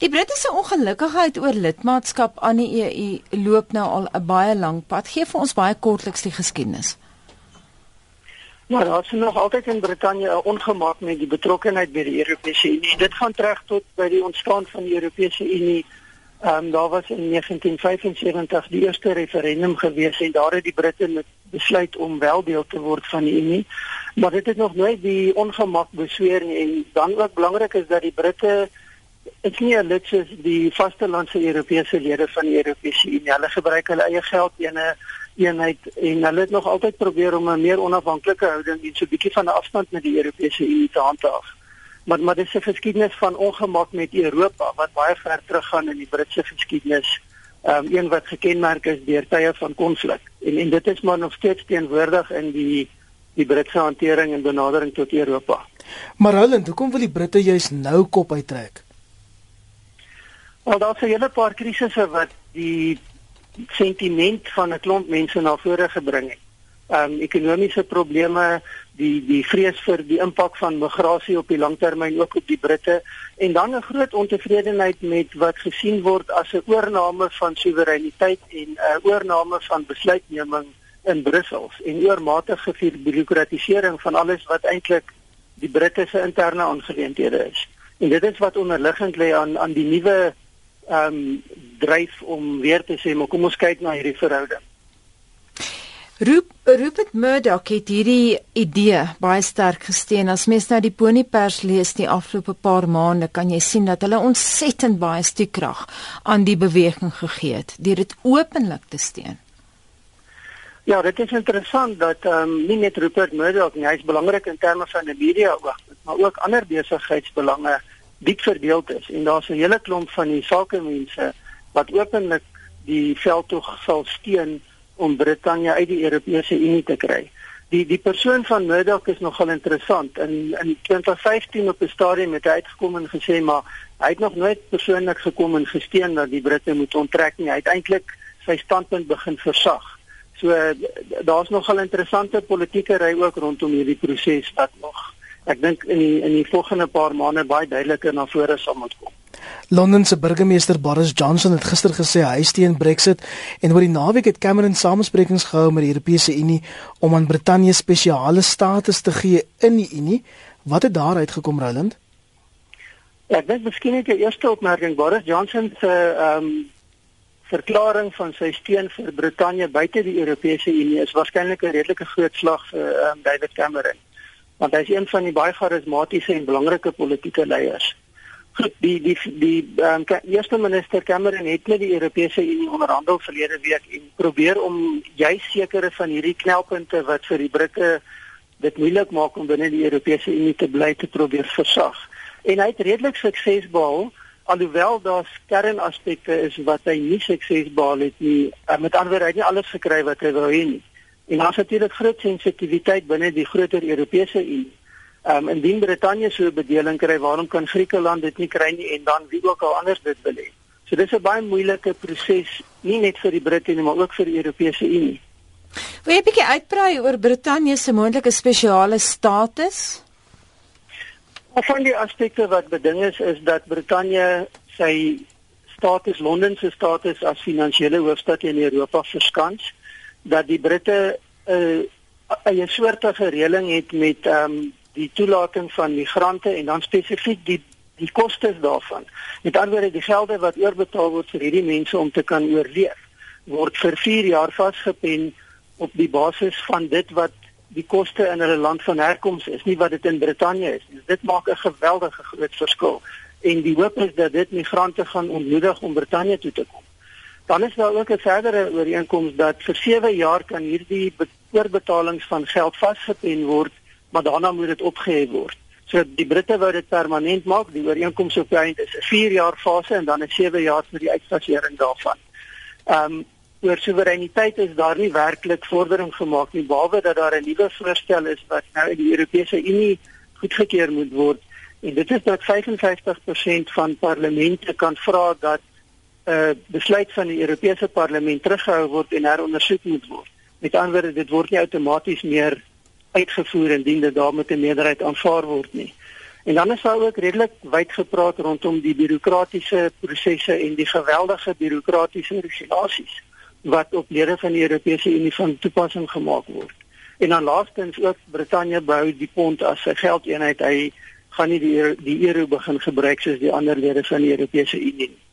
Die Britte se ongelukkigheid oor lidmaatskap aan die EU loop nou al 'n baie lang pad. Gee vir ons baie kortliks die geskiedenis. Ja, daar is nog altyd in Brittanje 'n ongemak met die betrokkeheid by die Europese Unie. Dit gaan terug tot by die ontstaan van die Europese Unie. Ehm um, daar was in 1975 die eerste referendum gewees en daar het die Britte besluit om wel deel te word van die Unie. Maar dit het nog nooit die ongemak besweer nie en dan ook belangrik is dat die Britte is nie net soos die vastelandse Europese lede van die Europese Unie. Hulle gebruik hulle eie geld en 'n eenheid en hulle het nog altyd probeer om 'n meer onafhanklike houding en so 'n bietjie van 'n afstand met die Europese Unie te handhaaf. Maar maar dis 'n geskiedenis van ongemak met Europa wat baie ver teruggaan in die Britse geskiedenis. Ehm um, een wat gekenmerk is deur tye van konflik. En en dit is maar nog steeds teenwoordig in die die Britse hantering en benadering tot Europa. Maar Holland, hoekom wil die Britte juis nou kop uittrek? Wel daar's 'n hele paar krisisse wat die sentiment van 'n klomp mense na vore gebring het. Ehm um, ekonomiese probleme, die die vrees vir die impak van migrasie op die langtermyn ook op die Britte en dan 'n groot ontevredenheid met wat gesien word as 'n oorneem van soewereiniteit en 'n oorneem van besluitneming in Brussel en oormatige birokratisering van alles wat eintlik die Britte se interne aangeleenthede is. En dit is wat onderliggend lê aan aan die nuwe ehm um, dryf om weer te sê maar kom ons kyk na hierdie verhouding. Roep Rupert Murdoch het hierdie idee baie sterk gesteun. As mens nou die Ponypers lees die afgelope paar maande, kan jy sien dat hulle ontsettend baie stukrag aan die beweging gegee het deur dit openlik te steun. Ja, dit is interessant dat ehm um, nie net Rupert Murdoch nie, hy's belangrik in terme van die media ook, maar ook ander besigheidsbelange diep verdeeld is en daar's 'n hele klomp van die sakemense wat openlik die veldtog sal steun om Brittanje uit die Europese Unie te kry. Die die persoon van Murdoch is nogal interessant. In in 2015 op 'n stadium het hy uitgekom en gesê maar hy het nog nooit persoonlik gekom en gesteun dat die Britte moet onttrek nie. Hy het eintlik sy standpunt begin versag. So daar's nogal interessante politieke ry ook rondom hierdie proses wat nog ek dink in die in die volgende paar maande baie duideliker na vore sal moet kom. Londen se burgemeester Boris Johnson het gister gesê hy steun Brexit en oor die naweek het Cameron samesprekings gehou met die Europese Unie om aan Brittanje spesiale status te gee in die Unie. Wat het daar uitgekom, Roland? Ek dink miskien net 'n eerste opmerking. Boris Johnson se ehm um, verklaring van sy steun vir Brittanje buite die Europese Unie is waarskynlik 'n redelike groot slag vir ehm um, David Cameron want hy is een van die baie charismatiese en belangrike politieke leiers. Goed, die die die um, eerste minister Cameron het met die Europese Unie onderhandel verlede week en probeer om juis sekere van hierdie knelpunte wat vir die Britte dit moeilik maak om binne die Europese Unie te bly te probeer versag. En hy het redelik sukses behaal alhoewel daar kernaspekte is wat hy nie sukses behaal het nie. Uh, met ander woorde, hy het nie alles gekry wat hy wou hê nie. En daar is natuurlik groot sensitiwiteit binne die groter Europese Unie. Ehm um, indien Brittanje so 'n bedeling kry, waarom kan Griekeland dit nie kry nie en dan wie ook al anders dit wil hê? So dis 'n baie moeilike proses, nie net vir die Britte nie, maar ook vir die Europese Unie. Wil jy 'n bietjie uitbrei oor Brittanje se moontlike spesiale status? Van die aspekte wat beding is is dat Brittanje sy status Londen se status as finansiële hoofstad in Europa verskans dat die Britte 'n uh, 'n soortige reëling het met ehm um, die toelating van migrante en dan spesifiek die die kostes daarvan. Met ander woorde die gelde wat oorbetaal word vir hierdie mense om te kan oorleef word vir 4 jaar vasgepen op die basis van dit wat die koste in hulle land van herkoms is, nie wat dit in Brittanje is nie. Dit maak 'n geweldige groot verskil en die hoop is dat dit migrante gaan ontmoedig om Brittanje toe te kom. Dan is daar ook 'n verdere ooreenkoms dat vir 7 jaar kan hierdie oorbetalings van geld vasgepen word, maar daarna moet dit opgehef word. So die Britte wou dit permanent maak. Die ooreenkoms op die eind is 'n 4 jaar fase en dan 'n 7 jaar vir die uitfasering daarvan. Ehm um, oor soewereiniteit is daar nie werklik vordering gemaak nie behalwe dat daar 'n nuwe voorstel is wat nou in die Europese Unie goedgekeur moet word. En dit is dat 55% van parlemente kan vra dat uh, besluit van die Europese Parlement teruggehou word en herondersoek moet word. Met ander woorde, dit word nie outomaties meer uitgevoer indien dit daarmee 'n meerderheid aanvaar word nie. En dan is daar ook redelik wyd gepraat rondom die bureaukratiese prosesse en die geweldige bureaukratiese regulasies wat op lede van die Europese Unie van toepassing gemaak word. En dan laastens ook Brittanje bou die pond as 'n geldeenheid. Hy gaan nie die die euro begin gebruik soos die ander lede van die Europese Unie nie.